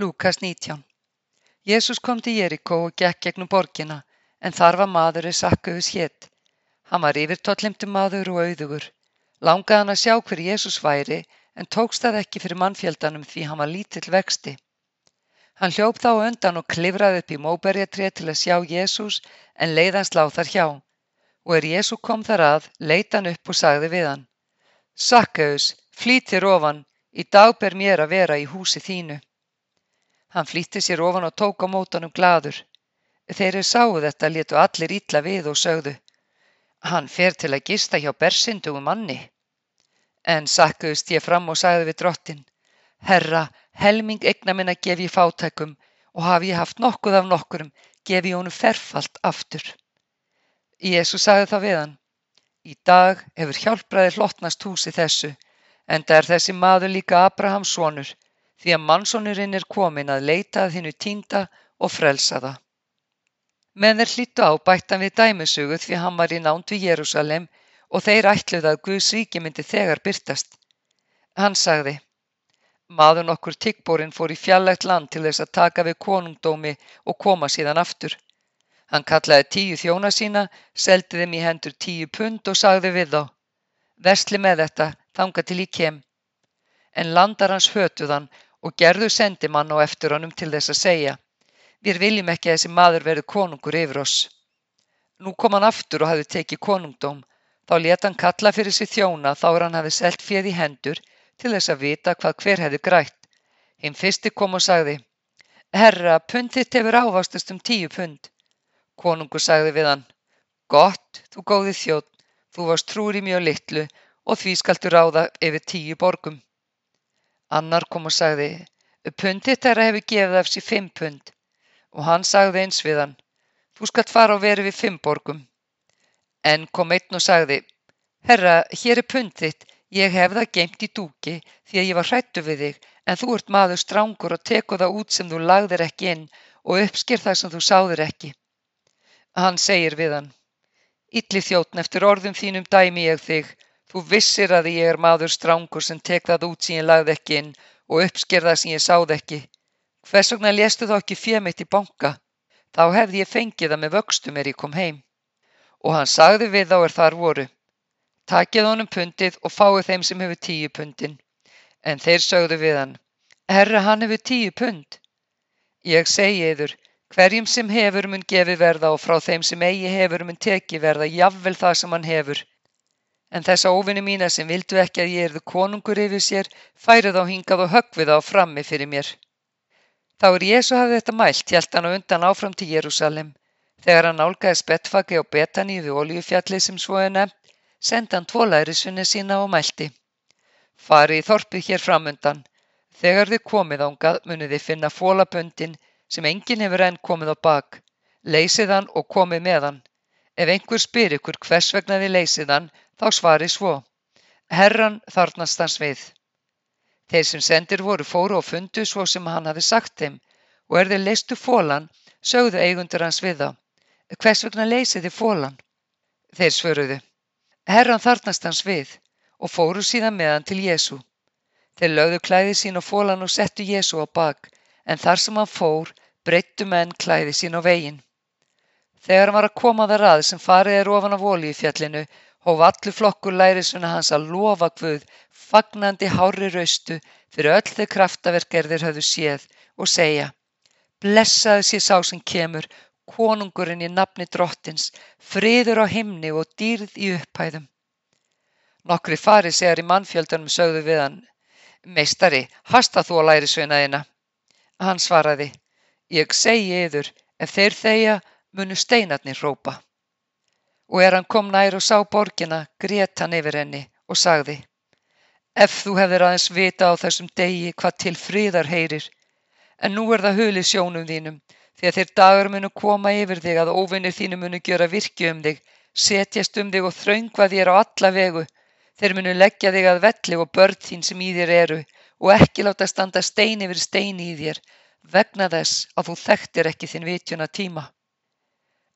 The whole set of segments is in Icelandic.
Lúkas 19 Jesús kom til Jerikó og gekk gegnum borgina, en þar var maður er Sakkaus hét. Hann var yfirtollimtur maður og auðugur. Langaði hann að sjá hver Jesús væri, en tókst það ekki fyrir mannfjöldanum því hann var lítill vexti. Hann hljóp þá undan og klifraði upp í móberjatré til að sjá Jesús, en leiðans láð þar hjá. Og er Jesú kom þar að, leit hann upp og sagði við hann. Sakkaus, flýtir ofan, í dag ber mér að vera í húsi þínu. Hann flýtti sér ofan og tók á mótanum gladur. Þeir eru sáu þetta létu allir ítla við og sögðu. Hann fer til að gista hjá bersindugum manni. En sakkuðust ég fram og sagði við drottin. Herra, helming egna minna gef ég fátækum og hafi ég haft nokkuð af nokkurum, gef ég honum ferfalt aftur. Jésu sagði það við hann. Í dag hefur hjálpraði hlottnast húsi þessu, en það er þessi maður líka Abrahams sonur, því að mannsonurinn er komin að leita að hinnu týnda og frelsa það. Menn þeir hlýttu á bættan við dæmisögu því hann var í nánd við Jérúsalem og þeir ætluði að Guðs ríki myndi þegar byrtast. Hann sagði, maður nokkur tiggborinn fór í fjallægt land til þess að taka við konungdómi og koma síðan aftur. Hann kallaði tíu þjóna sína, seldi þeim í hendur tíu pund og sagði við þá, versli með þetta, þanga til í kem. En landar hans hötuðan og gerðu sendimann á eftir honum til þess að segja Við viljum ekki að þessi maður verði konungur yfir oss. Nú kom hann aftur og hafði tekið konungdóm. Þá let hann kalla fyrir sig þjóna þá er hann hafði selt fjöð í hendur til þess að vita hvað hver hefði grætt. Hinn fyrsti kom og sagði Herra, pund þitt hefur ávastast um tíu pund. Konungur sagði við hann Gott, þú góði þjótt, þú varst trúr í mjög litlu og því skaltu ráða yfir tíu borgum. Annar kom og sagði, pundið þeirra hefur gefið af sér fimm pund og hann sagði eins við hann, þú skalt fara og veri við fimm borgum. En kom einn og sagði, herra, hér er pundið, ég hef það geimt í dúki því að ég var hrættu við þig, en þú ert maður strángur og teku það út sem þú lagðir ekki inn og uppskýr það sem þú sáðir ekki. Hann segir við hann, Ítli þjóttn eftir orðum þínum dæmi ég þig, Þú vissir að ég er maður strángur sem tek það út sem ég lagði ekki inn og uppsker það sem ég sáð ekki. Hvers vegna léstu þá ekki fjö mitt í banka? Þá hefði ég fengið það með vöxtum er ég kom heim. Og hann sagði við þá er þar voru. Takið honum pundið og fáið þeim sem hefur tíu pundin. En þeir sögðu við hann. Herra, hann hefur tíu pund. Ég segi yður, hverjum sem hefur mun gefi verða og frá þeim sem eigi hefur mun teki verða, jafnvel það sem hann hefur en þessa óvinni mína sem vildu ekki að ég erðu konungur yfir sér, færið á hingað og höggvið á frammi fyrir mér. Þá er Jésu hafði þetta mælt, hjælt hann á undan áfram til Jérúsalem. Þegar hann álgaði spettfaki á betani við oljufjallið sem svo er nefnt, sendi hann tvolærisunni sína og mælti. Farið í þorpið hér framundan. Þegar þið komið ángað munið þið finna fólaböndin sem enginn hefur enn komið á bak. Leysið hann og komið með hann. Ef einhver spyr ykkur hvers vegna þið leysið hann, Þá svari svo, Herran þarnast hans við. Þeir sem sendir voru fóru og fundu svo sem hann hafi sagt þeim og er þeir leistu fólan, sögðu eigundur hans við þá. Hvers vegna leysið þið fólan? Þeir svöruðu. Herran þarnast hans við og fóru síðan með hann til Jésu. Þeir lögðu klæði sín á fólan og settu Jésu á bak, en þar sem hann fór, breyttu menn klæði sín á veginn. Þegar hann var að koma þar að sem farið er ofan af ólíufjallinu, hóf allur flokkur lærisveina hans að lofa Guð fagnandi hárri raustu fyrir öll þau kraftaverk er þeir höfðu séð og segja Blessaðu sé sá sem kemur, konungurinn í nafni drottins, friður á himni og dýrð í upphæðum. Nokkri farið segar í mannfjöldanum sögðu við hann, meistari, hasta þú á lærisveinaðina? Hann svaraði, ég segi yður, ef þeir þeia munu steinarnir rópa og er hann kom nær og sá borgina grét hann yfir henni og sagði Ef þú hefðir aðeins vita á þessum degi hvað til friðar heyrir, en nú er það hulið sjónum þínum, því að þeir dagar munu koma yfir þig að óvinnir þínu munu gjöra virki um þig, setjast um þig og þraungva þér á alla vegu, þeir munu leggja þig að velli og börn þín sem í þér eru og ekki láta standa stein yfir stein í þér, vegna þess að þú þekktir ekki þinn vitjuna tíma.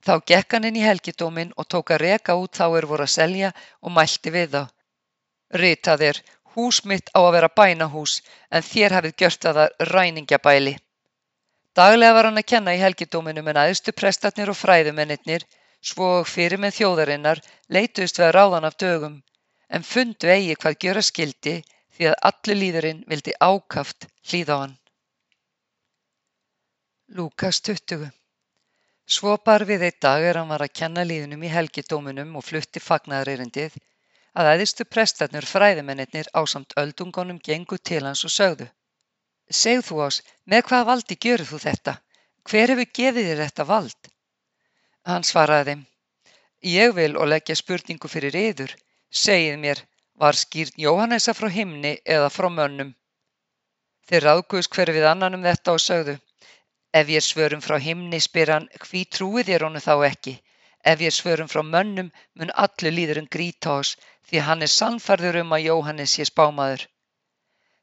Þá gekk hann inn í helgidóminn og tók að reka út þá er voru að selja og mælti við þá. Ritað er, hús mitt á að vera bænahús, en þér hafið gjört að það ræningjabæli. Daglega var hann að kenna í helgidóminum en æðstu prestarnir og fræðumennirnir, svo fyrir með þjóðarinnar, leituðust við að ráðan af dögum, en fundu eigi hvað gjöra skildi því að allur líðurinn vildi ákaft hlýða á hann. Lúkas 20 Svo bar við eitt dag er hann var að kenna líðunum í helgidóminum og flutti fagnaðarerindið að æðistu prestarnir fræðimennir ásamt öldungunum gengu til hans og sögðu. Segð þú ás, með hvað valdi gjörðu þú þetta? Hver hefur gefið þér þetta vald? Hann svaraði þeim, ég vil og leggja spurningu fyrir yður, segið mér, var skýrt Jóhannesa frá himni eða frá mönnum? Þeir ráðguðs hver við annan um þetta og sögðu, Ef ég svörum frá himni spyr hann hví trúið þér honum þá ekki? Ef ég svörum frá mönnum mun allur líðurinn gríta oss því hann er sannfærður um að Jóhannes sé spámaður.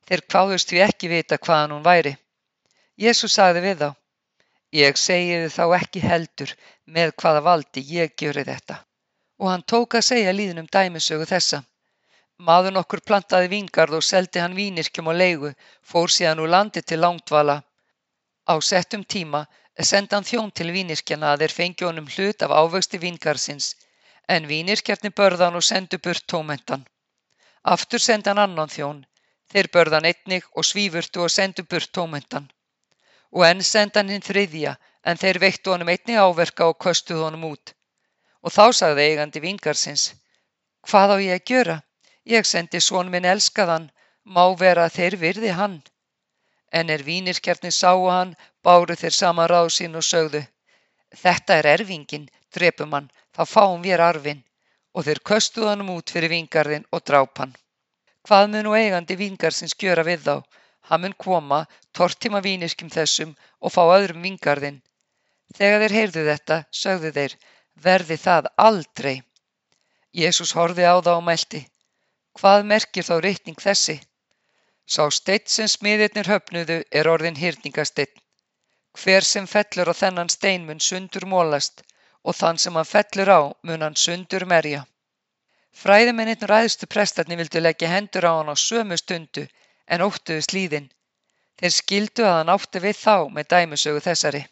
Þeir kváðust því ekki vita hvaðan hún væri. Jésús sagði við þá, ég segi þið þá ekki heldur með hvaða valdi ég gjöri þetta. Og hann tók að segja líðunum dæmisögu þessa. Maður nokkur plantaði vingarð og seldi hann vínirkjum og leigu, fór síðan úr landi til langtvala Á settum tíma sendi hann þjón til vínyrkjana að þeir fengju honum hlut af ávöxti víngarsins, en vínyrkjarnir börðan og sendu burt tómentan. Aftur sendi hann annan þjón, þeir börðan einnig og svífurtu og sendu burt tómentan. Og enn sendi hann hinn þriðja, en þeir veittu honum einnig áverka og köstuðu honum út. Og þá sagði eigandi vingarsins, hvað á ég að gjöra? Ég sendi svon minn elskaðan, má vera að þeir virði hann. En er vínirkjarnir sáu hann, báru þeir saman ráð sín og sögðu, þetta er erfingin, drepum hann, þá fáum við arfin, og þeir köstuð hann út fyrir vingarðin og dráp hann. Hvað mun nú eigandi vingarsins gjöra við þá? Hann mun koma, tortíma vínirkjum þessum og fá öðrum vingarðin. Þegar þeir heyrðu þetta, sögðu þeir, verði það aldrei. Jésús horfi á það og mælti, hvað merkir þá rytning þessi? Sá steinn sem smiðirnir höfnuðu er orðinn hyrningasteinn. Hver sem fellur á þennan stein mun sundur mólast og þann sem hann fellur á mun hann sundur merja. Fræðimennir ræðstu prestarnir vildu leggja hendur á hann á sömu stundu en óttuðu slíðin. Þeir skildu að hann átti við þá með dæmusögu þessari.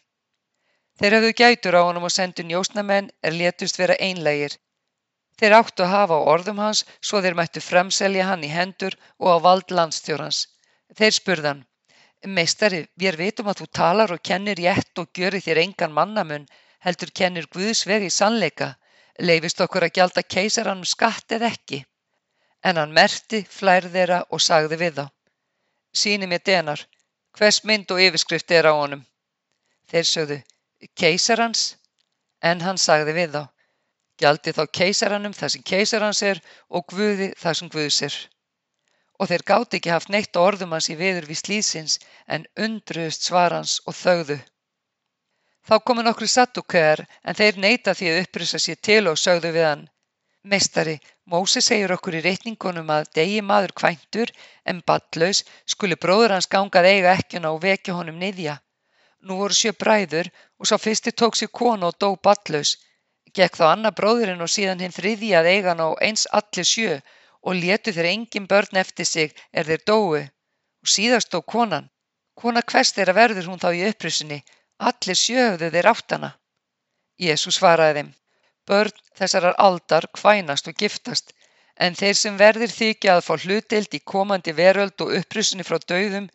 Þeir hafðu gætur á honum og sendu njósnamenn er létust vera einlegir Þeir áttu að hafa á orðum hans svo þeir mættu fremselja hann í hendur og á vald landstjórans. Þeir spurðan, meistari, við vitum að þú talar og kennir rétt og gjörir þér engan mannamun, heldur kennir Guðs vegi sannleika, leifist okkur að gjalda keisaranum skatt eða ekki. En hann merti flærð þeirra og sagði við þá, síni mér denar, hvers mynd og yfirskrift er á honum? Þeir sögðu, keisarans? En hann sagði við þá, Gjaldið þá keisaranum það sem keisarans er og Guði það sem Guðs er. Og þeir gátt ekki haft neitt orðum hans í veður við slísins en undruðust svarans og þögðu. Þá komu nokkru sattúkæðar en þeir neyta því að upprýsa sér til og sögðu við hann. Mestari, Mósi segir okkur í reikningunum að degi maður kvæntur en ballaus skuli bróður hans gangað eiga ekkjuna og vekja honum niðja. Nú voru sjö bræður og sá fyrsti tók sér konu og dó ballaus Gekk þá annar bróðirinn og síðan hinn þriðji að eiga hann á eins allir sjö og létu þeir engin börn eftir sig er þeir dói og síðast dó konan. Kona hvers þeirra verður hún þá í upprissinni, allir sjö höfðu þeir áttana. Jésu svaraði þeim, börn þessarar aldar kvænast og giftast, en þeir sem verðir þykja að fá hlutild í komandi veröld og upprissinni frá dauðum,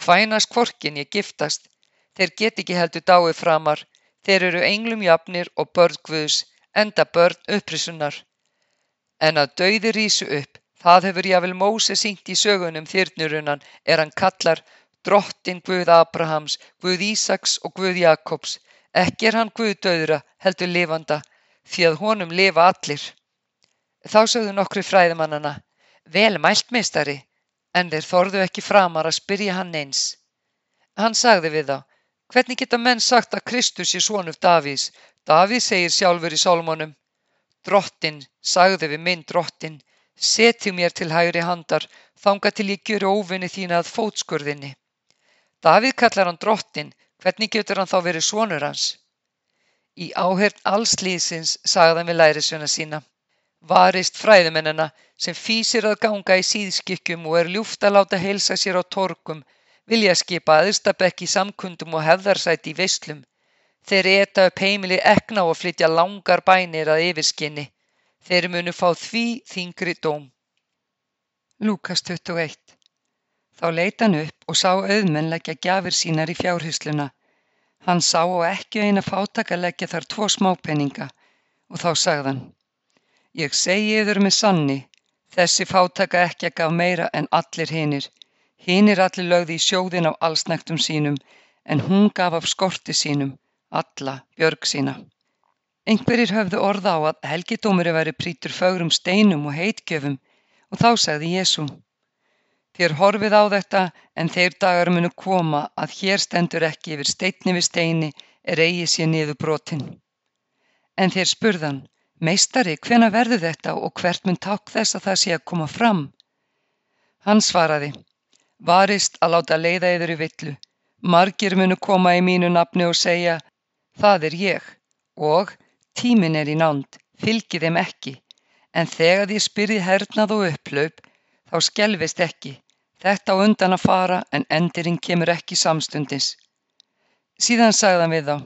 kvænast kvorkin ég giftast, þeir get ekki heldur dái framar, Þeir eru englum jafnir og börn Guðs, enda börn upprisunnar. En að dauði rísu upp, það hefur jáfnvel Móse sýnt í sögunum þyrnurunan er hann kallar drottin Guð Abrahams, Guð Ísaks og Guð Jakobs. Ekki er hann Guð döðra, heldur lifanda, því að honum lifa allir. Þá sögðu nokkru fræðimannana, vel mæltmeistari, en þeir þorðu ekki framar að spyrja hann eins. Hann sagði við þá, Hvernig geta menn sagt að Kristus sé sonur Davís? Davís segir sjálfur í sálmónum. Drottin, sagði við minn drottin, seti mér til hægri handar, þanga til ég gjöru óvinni þína að fótskurðinni. Davíð kallar hann drottin, hvernig getur hann þá verið sonur hans? Í áhert allslýsins sagði hann við lærisuna sína. Varist fræðumennina sem fýsir að ganga í síðskikkjum og er ljúft að láta heilsa sér á torkum vilja skipa aðstabekk í samkundum og hefðarsæti í veislum. Þeir eta upp heimili ekna og flytja langar bænir að yfirskinni. Þeir munu fá því þingri dóm. Lúkas 21 Þá leita hann upp og sá auðmenn leggja gjafir sínar í fjárhysluna. Hann sá og ekki eina fátaka leggja þar tvo smápenninga og þá sagðan Ég segi yður með sanni, þessi fátaka ekki gaf meira en allir hinir. Hinir allir lögði í sjóðin á allsnægtum sínum, en hún gaf af skorti sínum, alla björg sína. Einhverjir höfðu orða á að helgidómuri væri prítur fögrum steinum og heitgjöfum og þá sagði Jésu. Þér horfið á þetta en þeir dagar munu koma að hér stendur ekki yfir steinni við steini er eigi sér niður brotin. En þeir spurðan, meistari, hvena verður þetta og hvert mun takk þess að það sé að koma fram? Hann svaraði, varist að láta leiða yður í villu. Margir munu koma í mínu nafni og segja, það er ég og tímin er í nánd, fylgi þeim ekki. En þegar því spyrði hernað og upplaup, þá skelvist ekki. Þetta á undan að fara en endirinn kemur ekki samstundis. Síðan sagðan við þá,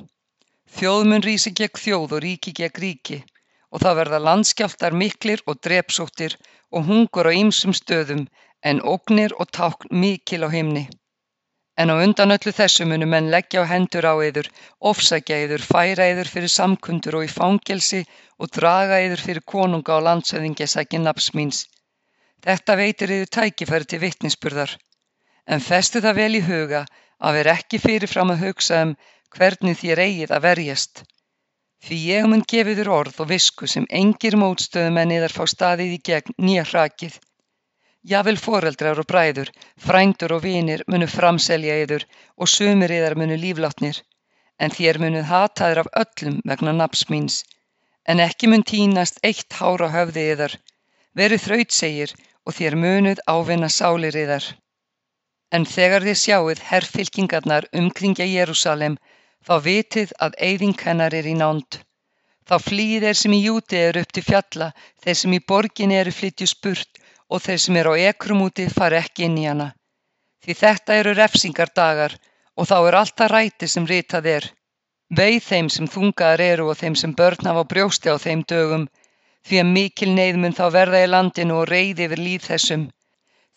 þjóð mun rísi gegn þjóð og ríki gegn ríki og það verða landskjálftar miklir og drepsóttir og hungur á ýmsum stöðum en ógnir og tákn mikil á himni. En á undan öllu þessu munu menn leggja á hendur á yður, ofsækja yður, færa yður fyrir samkundur og í fangelsi og draga yður fyrir konunga og landsöðingja sækinn nafsmýns. Þetta veitir yður tækifæri til vittnisspurðar. En festu það vel í huga að vera ekki fyrirfram að hugsa um hvernig þér eigið að verjast. Því ég mun gefi þér orð og visku sem engir mótstöðumenn yðar fá staðið í gegn nýja hrakið. Jafnvel foreldrar og bræður, frændur og vinir munu framselja yður og sumir yðar munu líflátnir, en þér munuð hataður af öllum vegna naps míns, en ekki mun tínast eitt hár á höfði yðar, verið þrautsegir og þér munuð ávinna sálir yðar. En þegar þið sjáuð herrfylkingarnar umkringja Jérúsalem, þá vitið að eyðing hennar er í nánd. Þá flýið þeir sem í júti eru upp til fjalla, þeir sem í borginni eru flytju spurt og þeir sem eru á ekrum úti fari ekki inn í hana. Því þetta eru refsingardagar og þá er allt það ræti sem ritað er. Veið þeim sem þungaðar eru og þeim sem börn hafa brjósti á þeim dögum, því að mikil neyð mun þá verða í landinu og reyði yfir líð þessum.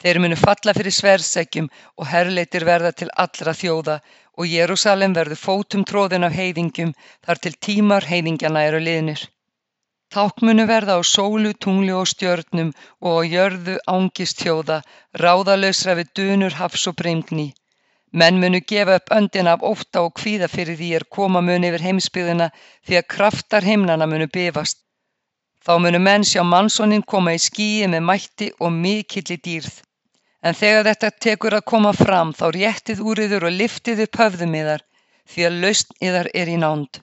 Þeir munu falla fyrir sverðsækjum og herleitir verða til allra þjóða og Jérúsalem verður fótum tróðin af heiðingjum þar til tímar heiðingjana eru liðnir. Tákn munu verða á sólu, tungli og stjörnum og á jörðu ángist þjóða, ráðalausra við dunur hafs og brengni. Menn munu gefa upp öndina af ótta og kvíða fyrir því er koma muni yfir heimsbyðina því að kraftar heimnana munu bifast. Þá munu menn sjá mannsónin koma í skíi með mætti og mikilli dýrð. En þegar þetta tekur að koma fram þá réttið úriður og liftið upp höfðum yðar því að lausn yðar er í nánd.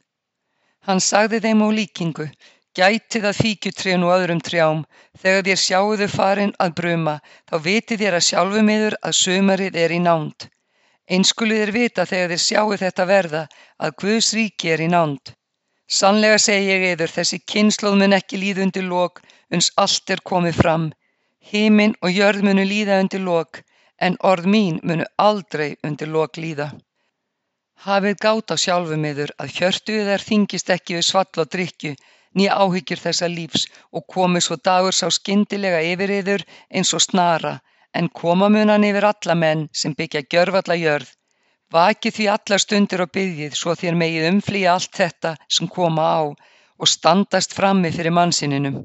Hann sagði þeim á líkingu, Gætið að fíkjutrénu og öðrum trjám, þegar þér sjáu þau farin að bruma, þá vitið þér að sjálfum yður að sumarið er í nánd. Eins skuluð þér vita þegar þér sjáu þetta verða, að Guðs ríki er í nánd. Sannlega segi ég yður, þessi kynnslóð mun ekki líða undir lok, uns allt er komið fram. Híminn og jörð munu líða undir lok, en orð mín munu aldrei undir lok líða. Hafið gát á sjálfum yður að hjörtuð þær þingist ekki við svall og drikju, né áhyggjur þessa lífs og komi svo dagur sá skyndilega yfir yður eins og snara, en koma munan yfir alla menn sem byggja gjörfalla jörð. Vakið því alla stundir og byggjið svo þér megið umflýja allt þetta sem koma á og standast frammi fyrir mannsininum.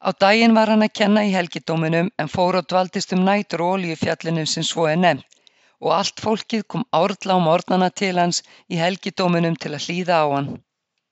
Á daginn var hann að kenna í helgidóminum en fór og dvaldist um nætur og oljufjallinum sem svo er nefnt og allt fólkið kom árla á mornana til hans í helgidóminum til að hlýða á hann.